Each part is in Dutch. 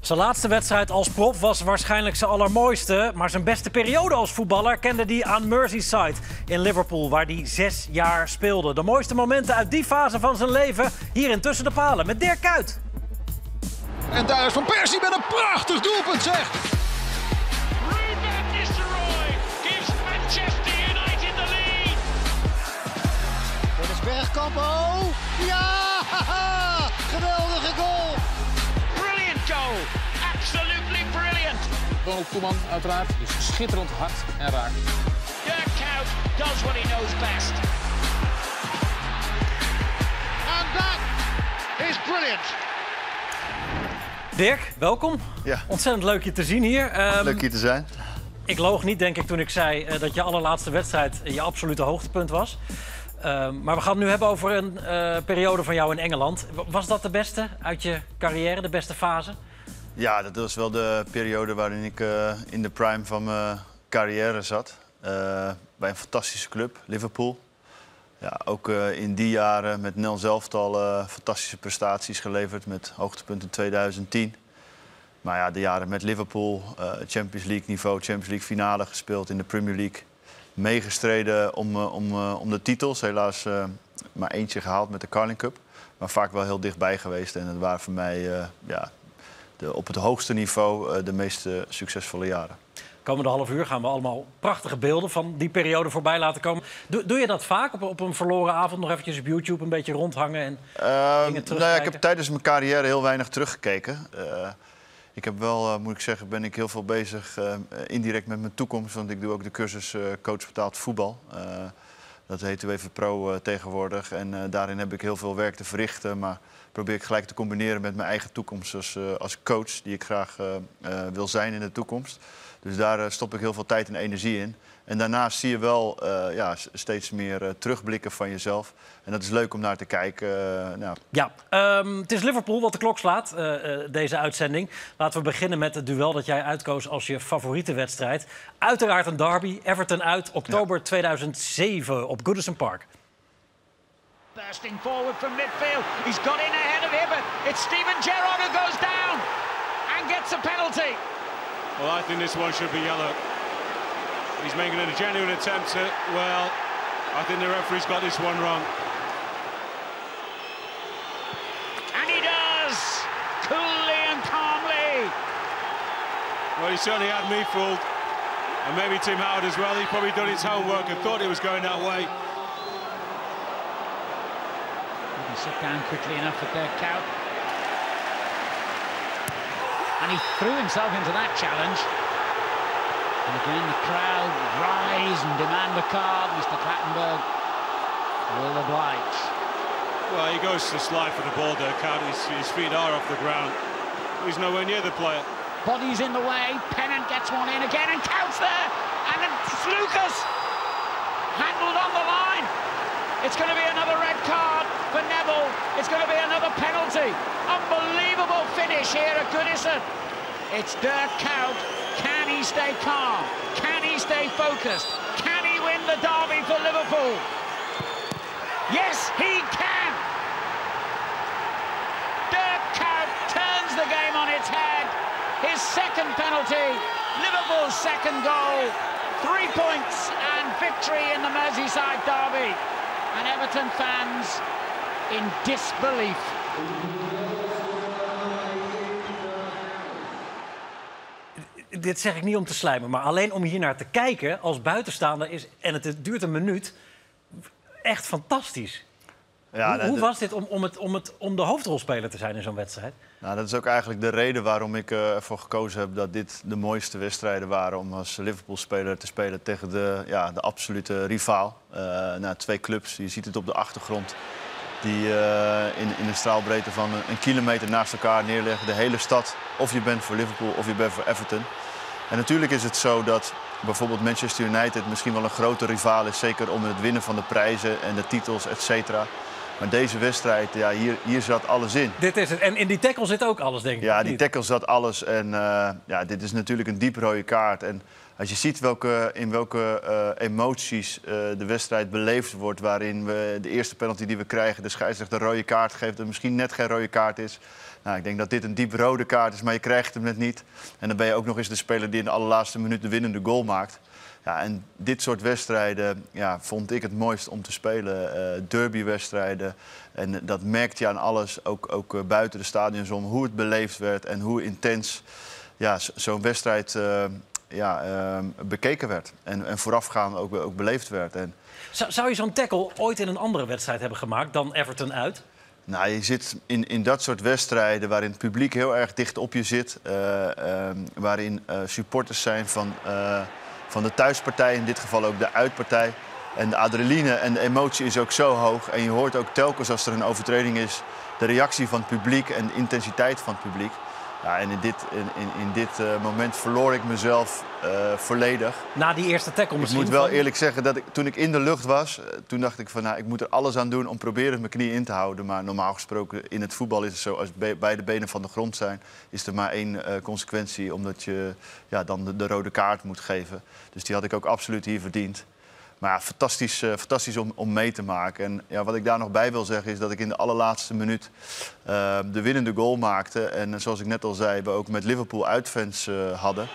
Zijn laatste wedstrijd als prof was waarschijnlijk zijn allermooiste. Maar zijn beste periode als voetballer kende hij aan Merseyside in Liverpool, waar hij zes jaar speelde. De mooiste momenten uit die fase van zijn leven hier in Tussen de Palen met Dirk Kuyt. En daar is Van Persie met een prachtig doelpunt, zeg. Ruben Nistelrooy gives Manchester United the lead. Dennis Bergkamp, oh! Ja! Ronald Koeman uiteraard. Dus schitterend hard en raak. Dirk Kuyt does what he knows best. And that is brilliant. Dirk, welkom. Ja. Ontzettend leuk je te zien hier. Ehm, Leuk hier te zijn. Ik loog niet, denk ik, toen ik zei eh, dat je allerlaatste wedstrijd je absolute hoogtepunt was. Ehm, maar we gaan het nu hebben over een eh, periode van jou in Engeland. Was dat de beste uit je carrière, de beste fase? Ja, dat was wel de periode waarin ik eh, in de prime van mijn carrière zat. Eh, bij een fantastische club, Liverpool. Ja, ook eh, in die jaren met Nel Zelftal fantastische prestaties geleverd met hoogtepunt in 2010. Maar ja, de jaren met Liverpool, Champions League niveau, Champions League finale gespeeld in de Premier League. Meegestreden om, om, om de titels. Helaas maar eentje gehaald met de Carling Cup. Maar vaak wel heel dichtbij geweest. En het waren voor mij ja, de, op het hoogste niveau eh, de meest succesvolle jaren. Komende half uur gaan we allemaal prachtige beelden van die periode voorbij laten komen. Doe, doe je dat vaak op, op een verloren avond nog eventjes op YouTube een beetje rondhangen? En... Eh, nou ja, ik heb tijdens mijn carrière heel weinig teruggekeken. Eh, ik heb wel, eh, moet ik zeggen, ben ik heel veel bezig indirect met mijn toekomst. Want ik doe ook de cursus coach betaald voetbal. Dat heet UEFA Pro tegenwoordig. En daarin heb ik heel veel werk te verrichten. Maar probeer ik gelijk te combineren met mijn eigen toekomst als, eh, als coach. Die ik graag eh, eh, wil zijn in de toekomst. Dus daar stop ik heel veel tijd en energie in. En daarnaast zie je wel ja, steeds meer terugblikken van jezelf. En dat is leuk om naar te kijken. Nou, Ja, ehm, het is Liverpool wat de klok slaat, deze uitzending. Laten we beginnen met het duel dat jij uitkoos als je favoriete wedstrijd. Uiteraard een derby, Everton uit, oktober 2007 op Goodison Park. Bursting forward from midfield. He's got in ahead of Hibbert. It's Steven Gerrard who goes down and gets a penalty. Well, I think this one should be yellow. He's making a genuine attempt to, well, I think the referee's got this one wrong. And he does. Coolly and calmly. Well, he certainly had me fooled. And maybe Tim Howard as well. He probably done his homework and thought it was going that way. Didn't sit down quickly enough for their count. And he threw himself into that challenge. And again, the crowd rise and demand a card. Mr. Clattenburg will oblige. Well, he goes to slide for the ball there, Count. His, his feet are off the ground. He's nowhere near the player. Body's in the way. Pennant gets one in again and counts there. And it's Lucas. Handled on the line. It's going to be another red card for Neville. It's going to be another penalty. Unbelievable finish here at Goodison. It's Dirk Kuyt. Can he stay calm? Can he stay focused? Can he win the derby for Liverpool? Yes, he can. Dirk Kuyt turns the game on its head. His second penalty, Liverpool's second goal. Three points and victory in the Merseyside derby. And Everton fans in disbelief. Dit zeg ik niet om te slijmen, maar alleen om hier naar te kijken als buitenstaander is, en het duurt een minuut, echt fantastisch. Ja, hoe was dit om, om, het, om, het, om de hoofdrolspeler te zijn in zo'n wedstrijd? Nou, dat is ook eigenlijk de reden waarom ik eh, ervoor gekozen heb dat dit de mooiste wedstrijden waren om als Liverpool-speler te spelen tegen de, ja, de absolute rivaal. Nou, twee clubs, je ziet het op de achtergrond, die eh, in, in een straalbreedte van een, een kilometer naast elkaar neerleggen. De hele stad, of je bent voor Liverpool of je bent voor Everton. En natuurlijk is het zo dat bijvoorbeeld Manchester United misschien wel een grote rivaal is, zeker om het winnen van de prijzen en de titels, et cetera. Maar deze wedstrijd, ja, hier, hier zat alles in. Dit is het. En in die tackle zit ook alles, denk ik. Ja, die tackle zat alles. En eh, ja, dit is natuurlijk een diep rode kaart. En als je ziet welke, in welke eh, emoties eh, de wedstrijd beleefd wordt... waarin we de eerste penalty die we krijgen, de scheidsrechter een rode kaart geeft... en misschien net geen rode kaart is... Nou, ik denk dat dit een diep rode kaart is, maar je krijgt hem net niet. En dan ben je ook nog eens de speler die in de allerlaatste minuut de winnende goal maakt. Ja, en dit soort wedstrijden ja, vond ik het mooist om te spelen. Uh, derbywedstrijden. En dat merkte je aan alles, ook, ook uh, buiten de stadions om, hoe het beleefd werd en hoe intens ja, zo'n wedstrijd uh, ja, bekeken werd. En, en voorafgaand ook, ook beleefd werd. En... Zou, zou je zo'n tackle ooit in een andere wedstrijd hebben gemaakt dan Everton uit? Nou, je zit in, in dat soort wedstrijden waarin het publiek heel erg dicht op je zit. waarin supporters zijn van van de thuispartij, in dit geval ook de uitpartij. En de adrenaline en de emotie is ook zo hoog. En je hoort ook telkens als er een overtreding is, de reactie van het publiek en de intensiteit van het publiek. Ja, en in dit, in, in, in dit uh, moment verloor ik mezelf uh, volledig. Na die eerste tackle misschien? Ik moet wel eerlijk zeggen dat ik, toen ik in de lucht was... Uh, toen dacht ik van nou, ik moet er alles aan doen om proberen mijn knie in te houden. Maar normaal gesproken in het voetbal is het zo... als be beide benen van de grond zijn, is er maar één consequentie. Omdat je ja, dan de, de rode kaart moet geven. Dus die had ik ook absoluut hier verdiend. Maar fantastisch, uh, fantastisch om, om mee te maken. En ja, wat ik daar nog bij wil zeggen is dat ik in de allerlaatste minuut uh, de winnende goal maakte. En zoals ik net al zei, we ook met Liverpool uitfans uh, hadden.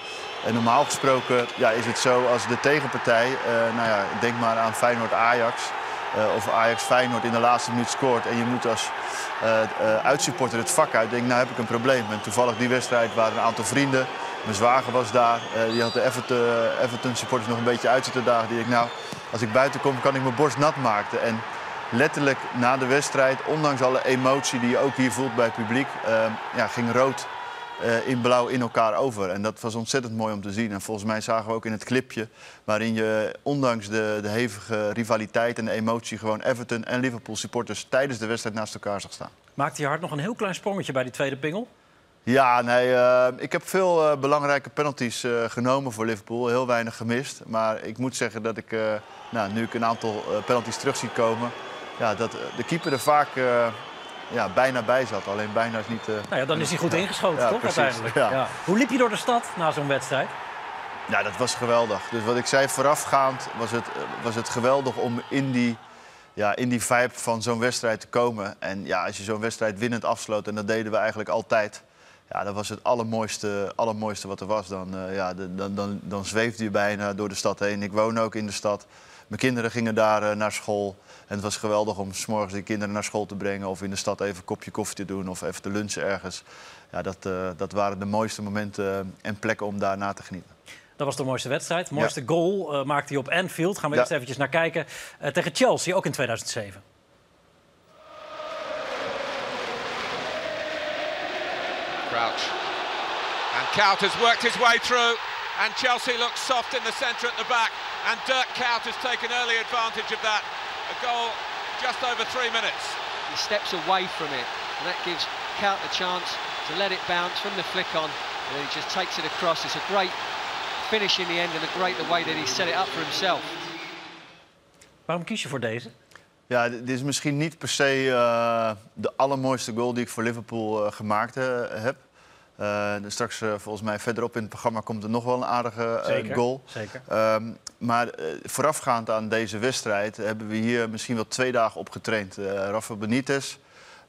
En normaal gesproken ja, is het zo als de tegenpartij, nou ja, denk maar aan Feyenoord-Ajax. of Ajax-Feyenoord in de laatste minuut scoort en je moet als uitsupporter het vak uit. denk, nou heb ik een probleem. En toevallig die wedstrijd waren een aantal vrienden. Mijn zwager was daar. die had de Everton, Everton supporters nog een beetje uit zitten dagen. Die ik, nou, als ik buiten kom, kan ik mijn borst nat maken. En letterlijk na de wedstrijd, ondanks alle emotie die je ook hier voelt bij het publiek, uh, ja, ging rood uh, in blauw in elkaar over. En dat was ontzettend mooi om te zien. En volgens mij zagen we ook in het clipje, waarin je ondanks de, de hevige rivaliteit en de emotie gewoon Everton en Liverpool supporters tijdens de wedstrijd naast elkaar zag staan. Maakte je hart nog een heel klein sprongetje bij die tweede pingel? Ja, nee, uh, ik heb veel uh, belangrijke penalties uh, genomen voor Liverpool. Heel weinig gemist. Maar ik moet zeggen dat ik, nou, nu ik een aantal penalties terug zie komen... Ja, dat de keeper er vaak ja, bijna bij zat. Alleen bijna is niet... nou ja, dan is hij goed ingeschoten, ja, toch, precies, uiteindelijk? Ja. Ja. Hoe liep je door de stad na zo'n wedstrijd? Ja, dat was geweldig. Dus wat ik zei, voorafgaand was het, was het geweldig om in die ja, in die vibe van zo'n wedstrijd te komen. En ja, als je zo'n wedstrijd winnend afsloot, en dat deden we eigenlijk altijd... Ja, dat was het allermooiste, allermooiste wat er was. Dan, uh, ja, dan, dan, dan zweefde je bijna door de stad heen. Ik woon ook in de stad. Mijn kinderen gingen daar uh, naar school. En het was geweldig om s morgens die kinderen naar school te brengen... of in de stad even een kopje koffie te doen of even te lunchen ergens. Ja, dat, uh, dat waren de mooiste momenten en plekken om daar na te genieten. Dat was de mooiste wedstrijd. De mooiste ja. goal maakte hij op Anfield. Gaan we ja. eerst eventjes naar kijken. Tegen Chelsea, ook in 2007. Crouch. And Cout has worked his way through. And Chelsea looks soft in the centre at the back. And Dirk Cout has taken early advantage of that. A goal just over three minutes. He steps away from it. And that gives Cout a chance to let it bounce from the flick on. And then he just takes it across. It's a great finish in the end and a great the way that he set it up for himself. Waarom kies je voor deze? Ja, dit is misschien niet per se uh, de allermooiste goal die ik voor Liverpool uh, gemaakt uh, heb. straks, volgens mij, verderop in het programma komt er nog wel een aardige zeker, goal. Zeker. Um, maar voorafgaand aan deze wedstrijd hebben we hier misschien wel twee dagen op getraind. Rafa Benitez,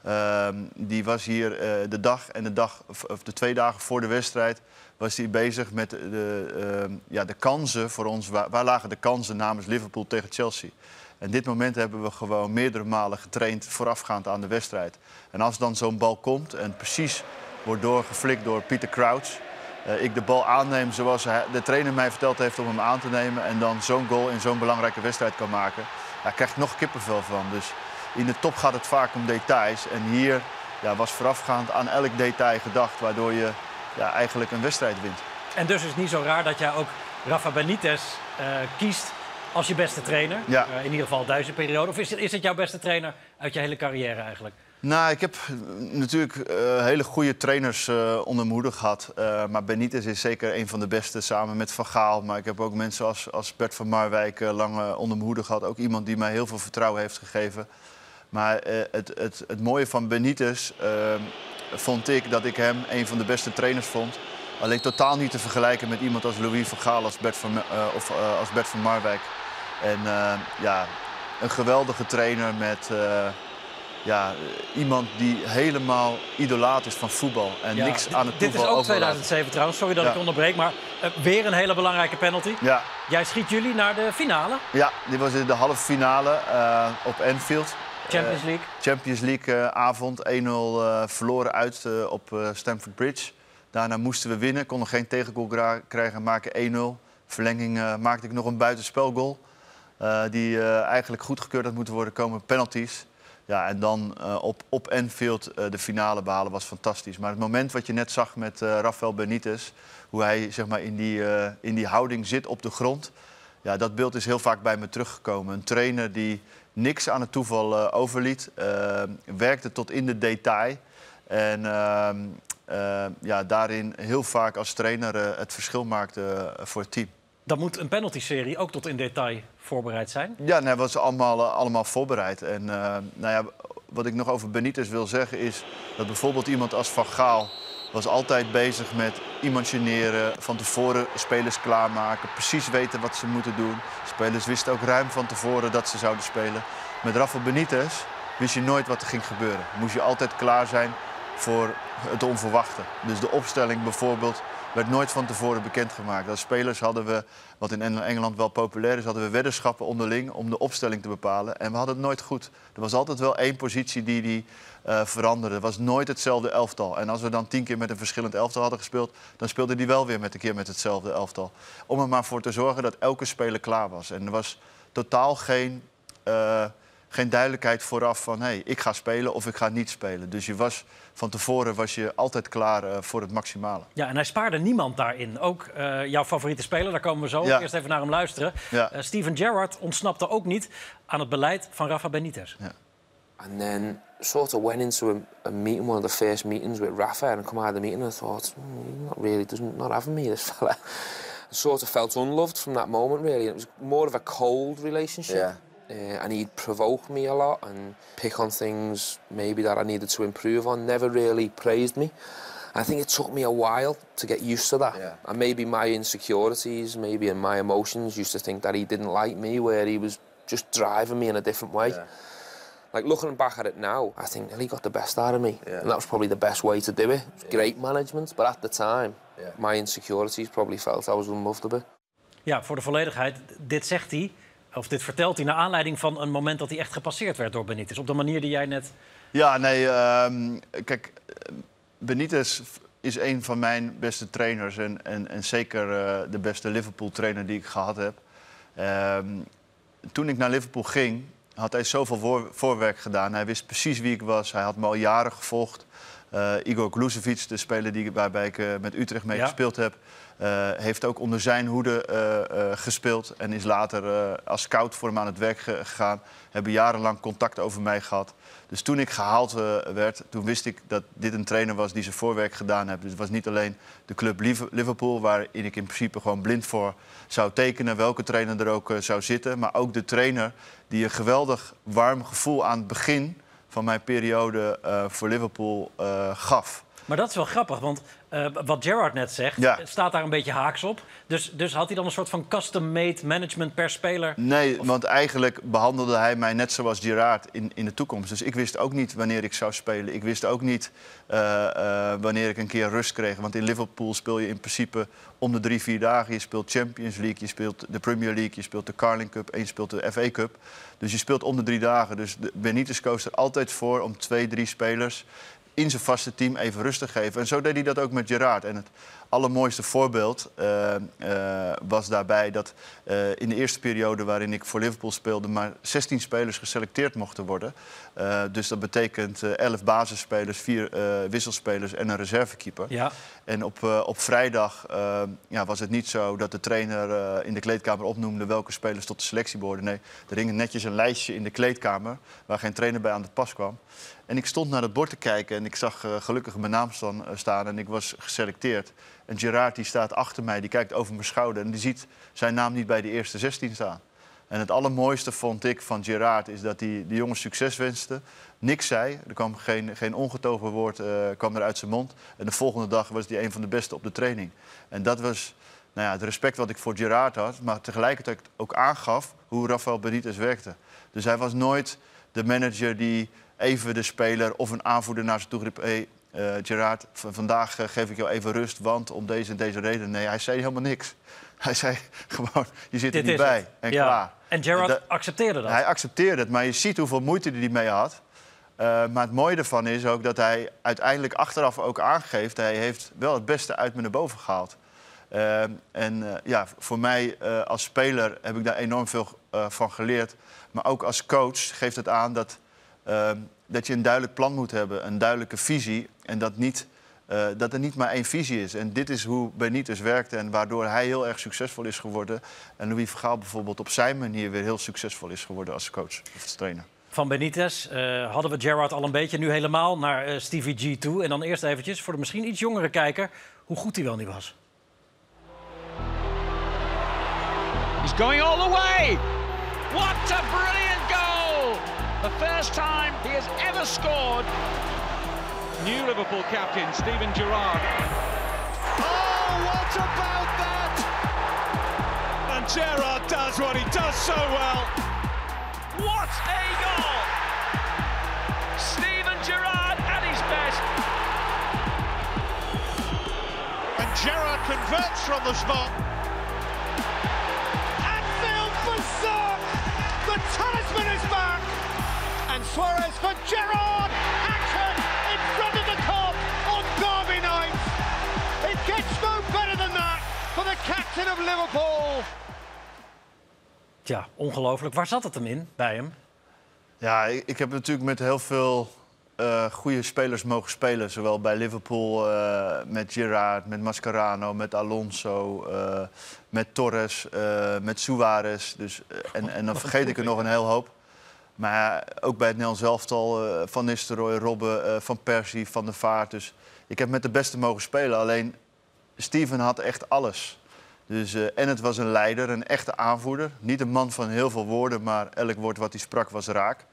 ehm, die was hier de dag en de, dag, of de twee dagen voor de wedstrijd was hij bezig met de, uh, ja, de kansen voor ons. Waar, waar, lagen de kansen namens Liverpool tegen Chelsea? En dit moment hebben we gewoon meerdere malen getraind voorafgaand aan de wedstrijd. En als dan zo'n bal komt en precies wordt doorgeflikt door Pieter Crouch... Uh, ik de bal aanneem zoals de trainer mij verteld heeft om hem aan te nemen... en dan zo'n goal in zo'n belangrijke wedstrijd kan maken... daar krijg nog kippenvel van. Dus in de top gaat het vaak om details. En hier ja, was voorafgaand aan elk detail gedacht... waardoor je ja, eigenlijk een wedstrijd wint. En dus is het niet zo raar dat jij ook Rafa Benitez uh, kiest als je beste trainer. Ja. Uh, in ieder geval deze periode. Of is het, is het jouw beste trainer uit je hele carrière eigenlijk? Nou, ik heb natuurlijk uh, hele goede trainers uh, onder hoede gehad. Uh, maar Benitez is zeker een van de beste, samen met Van Gaal. Maar ik heb ook mensen als, als Bert van Marwijk lang onder hoede gehad. Ook iemand die mij heel veel vertrouwen heeft gegeven. Maar het, het, het mooie van Benitez vond ik dat ik hem een van de beste trainers vond. Alleen totaal niet te vergelijken met iemand als Louis van Gaal als Bert van, uh, of uh, als Bert van Marwijk. En uh, ja, een geweldige trainer met, ja, eh, iemand die helemaal idolaat is van voetbal en Ja, niks aan het Dit is toeval ook overlaat. 2007 trouwens, sorry dat Ja. ik onderbreek. Maar eh, weer een hele belangrijke penalty. Ja, Jij schiet jullie naar de finale, ja, dit was in de halve finale eh, op Anfield. Champions Eh, League. Champions League eh, avond, 1-0 eh, verloren uit eh, op eh, Stamford Bridge. Daarna moesten we winnen, konden geen tegengoal krijgen, maken 1-0. Verlenging eh, maakte ik nog een buitenspelgoal. eh, die eh, eigenlijk goedgekeurd had moeten worden, komen penalties. Ja, en dan op, op Anfield eh, de finale behalen was fantastisch. Maar het moment wat je net zag met Rafael Benitez... hoe hij zeg maar, in, die, in die houding zit op de grond... Ja, dat beeld is heel vaak bij me teruggekomen. Een trainer die niks aan het toeval overliet. werkte tot in de detail. En ehm, eh, ja, daarin heel vaak als trainer eh, het verschil maakte eh, voor het team. Dan moet een penalty-serie ook tot in detail voorbereid zijn. Ja, nee, was allemaal, allemaal voorbereid. En nou ja, wat ik nog over Benitez wil zeggen is dat bijvoorbeeld iemand als Van Gaal was altijd bezig met imagineren, van tevoren spelers klaarmaken, precies weten wat ze moeten doen. Spelers wisten ook ruim van tevoren dat ze zouden spelen. Met Rafa Benitez wist je nooit wat er ging gebeuren. Moest je altijd klaar zijn voor het onverwachte. Dus de opstelling bijvoorbeeld werd nooit van tevoren bekendgemaakt. Als spelers hadden we, wat in Eng- Engeland wel populair is, hadden we weddenschappen onderling om de opstelling te bepalen. En we hadden het nooit goed. Er was altijd wel één positie die die eh, veranderde. Het was nooit hetzelfde elftal. En als we dan tien keer met een verschillend elftal hadden gespeeld, dan speelde die wel weer met een keer met hetzelfde elftal. Om er maar voor te zorgen dat elke speler klaar was. En er was totaal geen. eh, geen duidelijkheid vooraf van hey, ik ga spelen of ik ga niet spelen. Dus je was, van tevoren was je altijd klaar eh, voor het maximale. Ja, en hij spaarde niemand daarin. Ook eh, jouw favoriete speler, daar komen we zo Ja. eerst even naar hem luisteren. Ja. Eh, Steven Gerrard ontsnapte ook niet aan het beleid van Rafa Benitez. And then sort of went into a, a meeting, one of the first meetings with Rafa, and come out of the meeting and I thought, "Hmm, he's not really, doesn't not having me, this fella. I sort of felt unloved from that moment, really. It was more of a cold relationship. Yeah. Uh, and he'd provoke me a lot and pick on things maybe that I needed to improve on. Never really praised me. I think it took me a while to get used to that. Yeah. And maybe my insecurities, maybe in my emotions, used to think that he didn't like me, where he was just driving me in a different way. Yeah. Like looking back at it now, I think well, he got the best out of me, Yeah. and that was probably the best way to do it. Great management, but at the time, Yeah. my insecurities probably felt I was unloved a bit. Ja, voor de volledigheid, dit zegt hij, of dit vertelt hij... naar aanleiding van een moment dat hij echt gepasseerd werd door Benitez. Op de manier die jij net... Ja, nee, ehm, kijk, Benitez is een van mijn beste trainers en, en, en zeker eh, de beste Liverpool-trainer die ik gehad heb. Ehm, toen ik naar Liverpool ging, had hij zoveel voor- voorwerk gedaan. Hij wist precies wie ik was. Hij had me al jaren gevolgd. Eh, Igor Glusevic, de speler die, waarbij ik eh, met Utrecht mee Ja. gespeeld heb, eh, heeft ook onder zijn hoede eh, eh, gespeeld. En is later als scout voor hem aan het werk ge- gegaan. Hebben jarenlang contact over mij gehad. Dus toen ik gehaald eh, werd, toen wist ik dat dit een trainer was die zijn voorwerk gedaan heeft. Dus het was niet alleen de club Liv- Liverpool, waarin ik in principe gewoon blind voor zou tekenen, welke trainer er ook zou zitten. Maar ook de trainer die een geweldig warm gevoel aan het begin van mijn periode voor Liverpool gaf. Maar dat is wel grappig, want eh, wat Gerrard net zegt, Ja. staat daar een beetje haaks op. Dus, dus had hij dan een soort van custom-made management per speler? Nee, want eigenlijk behandelde hij mij net zoals Gerard in, in de toekomst. Dus ik wist ook niet wanneer ik zou spelen. Ik wist ook niet eh, eh, wanneer ik een keer rust kreeg. Want in Liverpool speel je in principe om de drie, vier dagen. Je speelt Champions League, je speelt de Premier League, je speelt de Carling Cup en je speelt de FA Cup. Dus je speelt om de drie dagen. Dus de Benitez koos er altijd voor om twee, drie spelers in zijn vaste team even rust te geven. En zo deed hij dat ook met Gerard. En het allermooiste voorbeeld eh, eh, was daarbij dat eh, in de eerste periode waarin ik voor Liverpool speelde, maar 16 spelers geselecteerd mochten worden. Dus dat betekent eh 11 basisspelers, 4 eh, wisselspelers en een reservekeeper. Ja. En op, op vrijdag ja, was het niet zo dat de trainer in de kleedkamer opnoemde welke spelers tot de selectie behoorden. Nee, er hing netjes een lijstje in de kleedkamer waar geen trainer bij aan de pas kwam. En ik stond naar het bord te kijken en ik zag eh, gelukkig mijn naam staan, eh, staan en ik was geselecteerd. En Gerard die staat achter mij, die kijkt over mijn schouder en die ziet zijn naam niet bij de eerste 16 staan. En het allermooiste vond ik van Gerard is dat hij de jongens succes wenste. Niks zei, er kwam geen, geen ongetogen woord eh, kwam er uit zijn mond. En de volgende dag was hij een van de beste op de training. En dat was nou ja, het respect wat ik voor Gerard had, maar tegelijkertijd ook aangaf hoe Rafael Benitez werkte. Dus hij was nooit de manager die even de speler of een aanvoerder naar zijn toe riep... Hey, eh, Gerard, vandaag eh, geef ik jou even rust, want om deze en deze reden. Nee, hij zei helemaal niks. Hij zei gewoon, je zit er Dit niet bij. het. En Ja. klaar. En Gerrard Da- accepteerde dat. Hij accepteerde het, maar je ziet hoeveel moeite hij mee had. Eh, maar het mooie ervan is ook dat hij uiteindelijk achteraf ook aangeeft... hij heeft wel het beste uit me naar boven gehaald. Eh, en ja, voor mij als speler heb ik daar enorm veel van geleerd. Maar ook als coach geeft het aan dat, eh, dat je een duidelijk plan moet hebben. Een duidelijke visie. En dat, niet, eh, dat er niet maar één visie is. En dit is hoe Benitez werkte en waardoor hij heel erg succesvol is geworden. En Louis Vergaal bijvoorbeeld op zijn manier weer heel succesvol is geworden als coach of als trainer. Van Benitez eh, hadden we Gerrard al een beetje, nu helemaal naar eh, Stevie G toe. En dan eerst eventjes voor de misschien iets jongere kijker hoe goed hij wel niet was. He's going all the way. What a brilliant goal! The first time he has ever scored. New Liverpool captain Steven Gerrard. Oh, what about that? And Gerrard does what he does so well. What a goal! Steven Gerrard at his best. And Gerrard converts from the spot. Back! And Suarez for Gerrard! Action in front of the cop on Derby night! It gets no better than that for the captain of Liverpool! Tja, ongelooflijk. Waar zat het hem in bij hem? Ja, ik, ik heb natuurlijk met heel veel eh goede spelers mogen spelen. Zowel bij Liverpool eh, met Gerrard, met Mascherano, met Alonso, eh, met Torres, eh, met Suarez. Dus, en, en dan vergeet ik er nog een heel hoop. Maar ook bij het Nederlands elftal, eh, Van Nistelrooy, Robben, eh, Van Persie, Van der Vaart. Dus ik heb met de beste mogen spelen. Alleen Steven had echt alles. Dus, eh, en het was een leider, een echte aanvoerder. Niet een man van heel veel woorden, maar elk woord wat hij sprak was raak.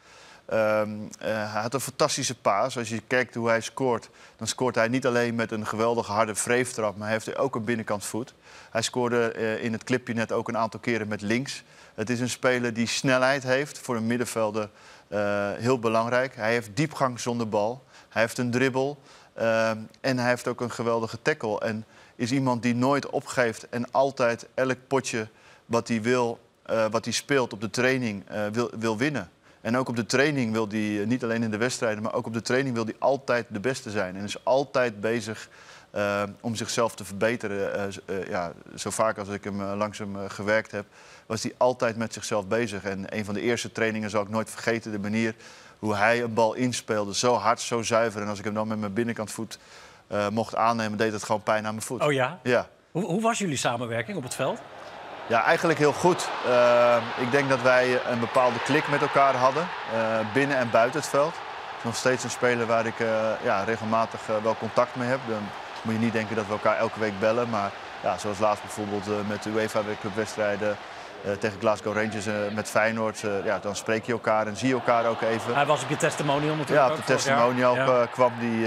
Ehm, eh, hij had een fantastische paas. Als je kijkt hoe hij scoort, dan scoort hij niet alleen met een geweldige harde wreeftrap, maar hij heeft ook een binnenkant voet. Hij scoorde eh, in het clipje net ook een aantal keren met links. Het is een speler die snelheid heeft voor een middenvelder. eh, heel belangrijk. Hij heeft diepgang zonder bal. Hij heeft een dribbel. ehm, en hij heeft ook een geweldige tackle. En is iemand die nooit opgeeft en altijd elk potje wat hij wil, wat hij speelt op de training, wil, wil winnen. En ook op de training wil hij, eh, niet alleen in de wedstrijden, maar ook op de training wil hij altijd de beste zijn. En is altijd bezig eh, om zichzelf te verbeteren. Eh, ja, zo vaak als ik hem eh, gewerkt heb, was hij altijd met zichzelf bezig. En een van de eerste trainingen zal ik nooit vergeten, de manier hoe hij een bal inspeelde. Zo hard, zo zuiver. En als ik hem dan met mijn binnenkantvoet eh, mocht aannemen, deed het gewoon pijn aan mijn voet. Oh ja? Ja. Hoe, hoe was jullie samenwerking op het veld? Ja, eigenlijk heel goed. Eh, ik denk dat wij een bepaalde klik met elkaar hadden, eh, binnen en buiten het veld. Het is nog steeds een speler waar ik eh, ja, regelmatig eh, wel contact mee heb. Dan moet je niet denken dat we elkaar elke week bellen. Maar ja, zoals laatst bijvoorbeeld met de UEFA Cup wedstrijden eh, tegen Glasgow Rangers met Feyenoord. ja, dan spreek je elkaar en zie je elkaar ook even. Hij was op je testimonial natuurlijk Ja, op de testimonial Ja. kwam die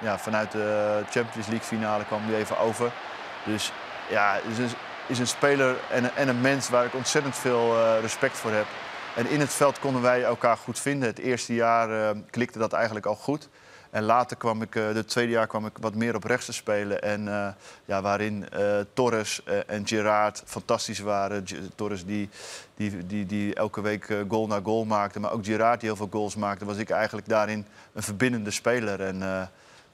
ja, vanuit de Champions League finale kwam die even over. Dus ja, is een, is een speler en, een- en een mens waar ik ontzettend veel eh, respect voor heb. En in het veld konden wij elkaar goed vinden. Het eerste jaar eh, klikte dat eigenlijk al goed. En later kwam ik, eh het tweede jaar kwam ik wat meer op rechts te spelen. En eh, ja, waarin eh, Torres eh, en Gerard fantastisch waren. Torres die, die, die, die elke week eh, goal na goal maakte. Maar ook Gerard die heel veel goals maakte. Was ik eigenlijk daarin een verbindende speler. En eh,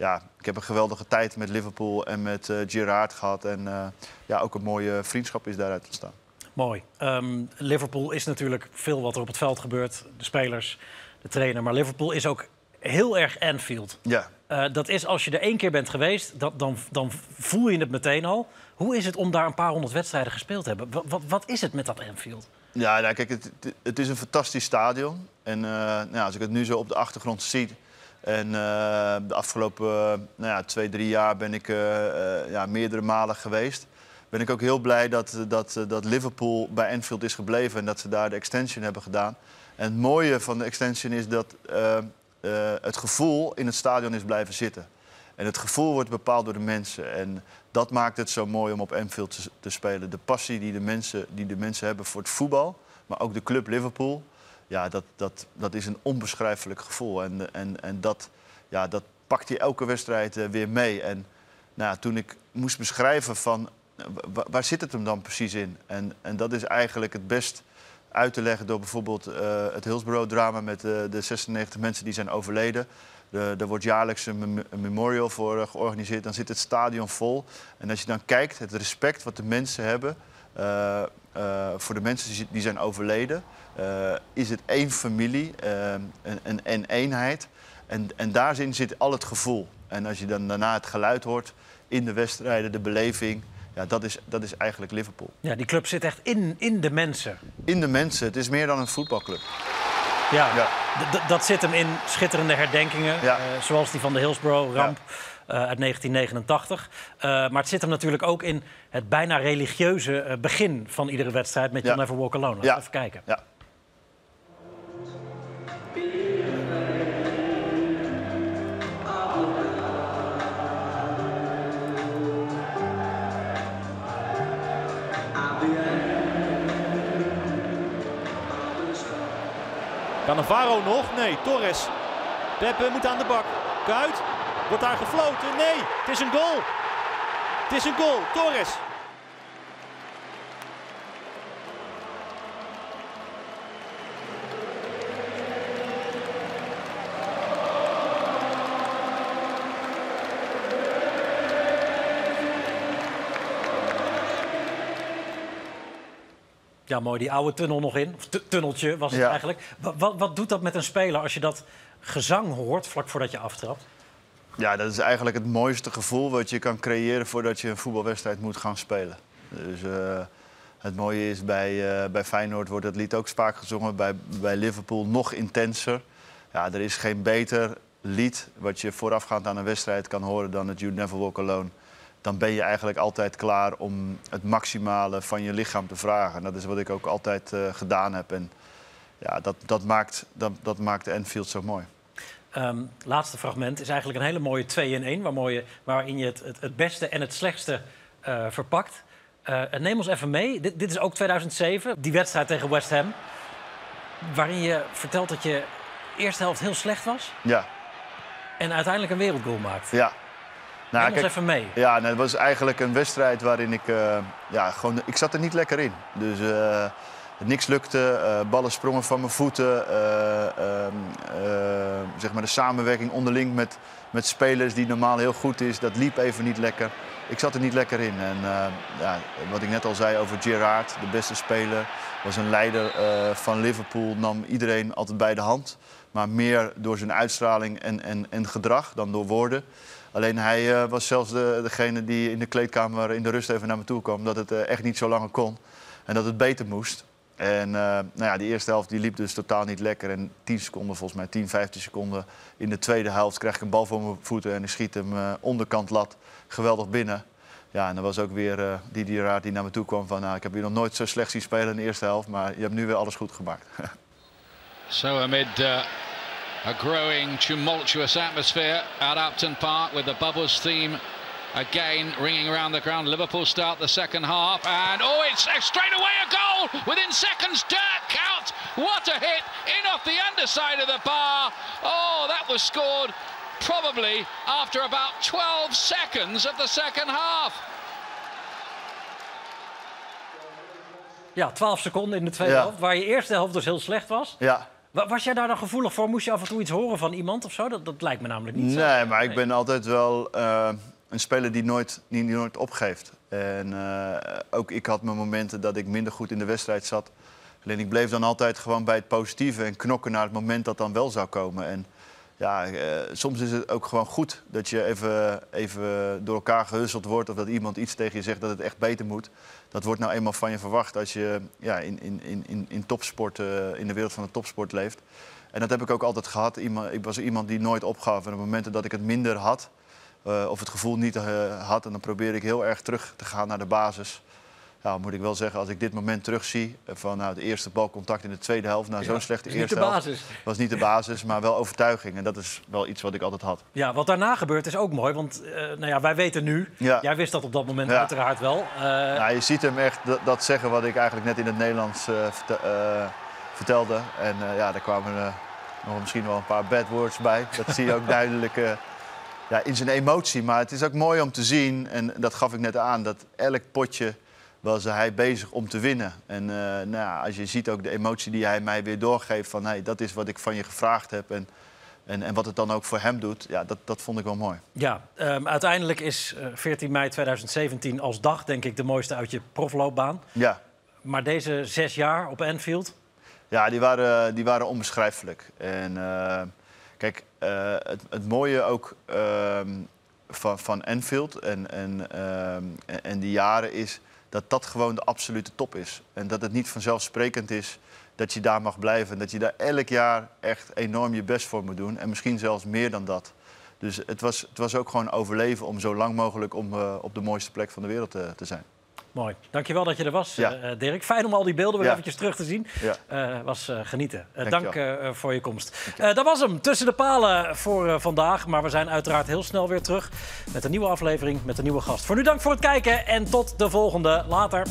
ja, ik heb een geweldige tijd met Liverpool en met eh Gerard gehad. En eh, ja, ook een mooie vriendschap is daaruit ontstaan. Mooi. Ehm, Liverpool is natuurlijk veel wat er op het veld gebeurt. De spelers, de trainer. Maar Liverpool is ook heel erg Anfield. Ja. Eh, dat is als je er één keer bent geweest, dat, dan, dan voel je het meteen al. Hoe is het om daar een paar honderd wedstrijden gespeeld te hebben? Wat, wat, wat is het met dat Anfield? Ja, nou, kijk, het, het- is een fantastisch stadion. En nou, als ik het nu zo op de achtergrond zie. En eh, de afgelopen nou ja, twee, drie jaar ben ik eh, eh, ja, meerdere malen geweest. Ben ik ook heel blij dat, dat, dat Liverpool bij Anfield is gebleven en dat ze daar de extension hebben gedaan. En het mooie van de extension is dat het gevoel in het stadion is blijven zitten. En het gevoel wordt bepaald door de mensen. En dat maakt het zo mooi om op Anfield te, te spelen. De passie die de, mensen, die de mensen hebben voor het voetbal, maar ook de club Liverpool. Ja, dat, dat, dat is een onbeschrijfelijk gevoel. En, en, en dat, ja, dat pakt hij elke wedstrijd eh, weer mee. En nou, toen ik moest beschrijven van eh, wa- waar zit het hem dan precies in? En, en dat is eigenlijk het best uit te leggen door bijvoorbeeld eh, het Hillsborough-drama met de 96 mensen die zijn overleden. De, er wordt jaarlijks een, mem- een memorial voor georganiseerd. Dan zit het stadion vol. En als je dan kijkt, het respect wat de mensen hebben voor de mensen die- zijn overleden, is het één familie, eh, een, een, een eenheid. En, en daarin zit al het gevoel. En als je dan daarna het geluid hoort in de wedstrijden, de beleving, ja, dat, is, dat is eigenlijk Liverpool. Ja, die club zit echt in, in de mensen. In de mensen, het is meer dan een voetbalclub. Ja, Ja. dat zit hem in schitterende herdenkingen. Ja. eh, zoals die van de Hillsborough-ramp eh, uit 1989. Eh, maar het zit hem natuurlijk ook in het bijna religieuze eh, begin van iedere wedstrijd met. You'll Never Walk Alone. Laten we even kijken. Ja. Cannavaro nog? Nee, Torres. Pepe moet aan de bak. Kuit. Wordt daar gefloten? Nee, het is een goal. Het is een goal. Torres. Ja, mooi, die oude tunnel nog in. Of tu- tunneltje was het Ja. eigenlijk. Wa- Wat, wat doet dat met een speler als je dat gezang hoort vlak voordat je aftrapt? Ja, dat is eigenlijk het mooiste gevoel wat je kan creëren voordat je een voetbalwedstrijd moet gaan spelen. Dus eh, het mooie is, bij, eh, bij Feyenoord wordt het lied ook vaak gezongen, bij, bij Liverpool nog intenser. Ja, er is geen beter lied wat je voorafgaand aan een wedstrijd kan horen dan het You Never Walk Alone. Dan ben je eigenlijk altijd klaar om het maximale van je lichaam te vragen. En dat is wat ik ook altijd eh, gedaan heb. En ja, dat, dat, maakt, dat, dat maakt de Enfield zo mooi. Ehm, laatste fragment is eigenlijk een hele mooie 2 in 1, waar mooie, waarin je het, het, het beste en het slechtste eh, verpakt. Eh, neem ons even mee. Dit, dit is ook 2007, die wedstrijd tegen West Ham. Waarin je vertelt dat je eerste helft heel slecht was Ja, en uiteindelijk een wereldgoal maakt. ja. Nou, Neem ons kijk, even mee. Ja, nee, het was eigenlijk een wedstrijd waarin ik... eh, ja, gewoon, ik zat er niet lekker in. Dus eh, niks lukte, eh, ballen sprongen van mijn voeten. eh, ehm, eh, zeg maar de samenwerking onderling met, met spelers die normaal heel goed is, dat liep even niet lekker. Ik zat er niet lekker in. En ja, wat ik net al zei over Gerrard, de beste speler, was een leider van Liverpool, nam iedereen altijd bij de hand. Maar meer door zijn uitstraling en, en, en gedrag dan door woorden. Alleen hij eh, was zelfs de, degene die in de kleedkamer in de rust even naar me toe kwam. Dat het eh, echt niet zo langer kon en dat het beter moest. En eh, nou ja, die eerste helft die liep dus totaal niet lekker. En 10 seconden, volgens mij 10, 15 seconden in de tweede helft krijg ik een bal voor mijn voeten en ik schiet hem eh, onderkant lat geweldig binnen. Ja, en er was ook weer Didier Raad die naar me toe kwam van... Nou, ik heb je nog nooit zo slecht zien spelen in de eerste helft, maar je hebt nu weer alles goed gemaakt. So amid uh, a growing tumultuous atmosphere at Upton Park with the Bubbles theme again ringing around the ground, Liverpool start the second half and oh it's straight away a goal within seconds Dirk out. what a hit in off the underside of the bar oh that was scored probably after about 12 seconds of the second half Ja, 12 seconden in de tweede Ja. helft, waar je eerste helft dus heel slecht was. ja. Wa- Was jij daar dan gevoelig voor? Moest je af en toe iets horen van iemand of zo? Dat, dat lijkt me namelijk niet zo. Nee, maar ik ben altijd wel eh, een speler die nooit, die, die nooit opgeeft. En eh, ook ik had mijn momenten dat ik minder goed in de wedstrijd zat. Alleen ik bleef dan altijd gewoon bij het positieve en knokken naar het moment dat dan wel zou komen. En ja, eh, soms is het ook gewoon goed dat je even, even door elkaar gehusteld wordt... of dat iemand iets tegen je zegt dat het echt beter moet. Dat wordt nou eenmaal van je verwacht als je ja, in, in, in, in, topsport, eh, in de wereld van de topsport leeft. En dat heb ik ook altijd gehad. Iemand, ik was iemand die nooit opgaf. En op momenten dat ik het minder had, eh, of het gevoel niet eh, had... en dan probeerde ik heel erg terug te gaan naar de basis. Ja, moet ik wel zeggen, als ik dit moment terugzie... eh, van nou, het eerste balcontact in de tweede helft... nou, zo'n slechte eerste de helft was niet de basis, maar wel overtuiging. En dat is wel iets wat ik altijd had. Ja, wat daarna gebeurt is ook mooi. Want eh, nou ja, wij weten nu, Ja. jij wist dat op dat moment Ja. uiteraard wel. Eh, Ja, je ziet hem echt dat, zeggen wat ik eigenlijk net in het Nederlands verte- vertelde. En ja, daar kwamen nog misschien wel een paar bad words bij. Dat zie je ook duidelijk ja, in zijn emotie. Maar het is ook mooi om te zien, en dat gaf ik net aan, dat elk potje was hij bezig om te winnen. En nou ja, als je ziet ook de emotie die hij mij weer doorgeeft van hey, dat is wat ik van je gevraagd heb. En, en, en wat het dan ook voor hem doet, ja, dat, dat vond ik wel mooi. Ja, um, uiteindelijk is 14 mei 2017 als dag denk ik de mooiste uit je profloopbaan. Ja. Maar deze zes jaar op Anfield? Ja, die waren, die waren onbeschrijfelijk. En uh, kijk, uh, het, het, mooie ook uh, van, van Anfield en, en, ehm, en die jaren is dat dat gewoon de absolute top is. En dat het niet vanzelfsprekend is dat je daar mag blijven. En dat je daar elk jaar echt enorm je best voor moet doen. En misschien zelfs meer dan dat. Dus het was, het was ook gewoon overleven om zo lang mogelijk om, uh, op de mooiste plek van de wereld te, te zijn. Mooi. Dankjewel dat je er was, Ja. uh, Dirk. Fijn om al die beelden weer Ja. eventjes terug te zien. Ja. Eh, was eh, genieten. Eh, dank eh, voor je komst. Eh, dat was hem. Tussen de palen voor eh, vandaag. Maar we zijn uiteraard heel snel weer terug met een nieuwe aflevering met een nieuwe gast. Voor nu dank voor het kijken en tot de volgende. Later.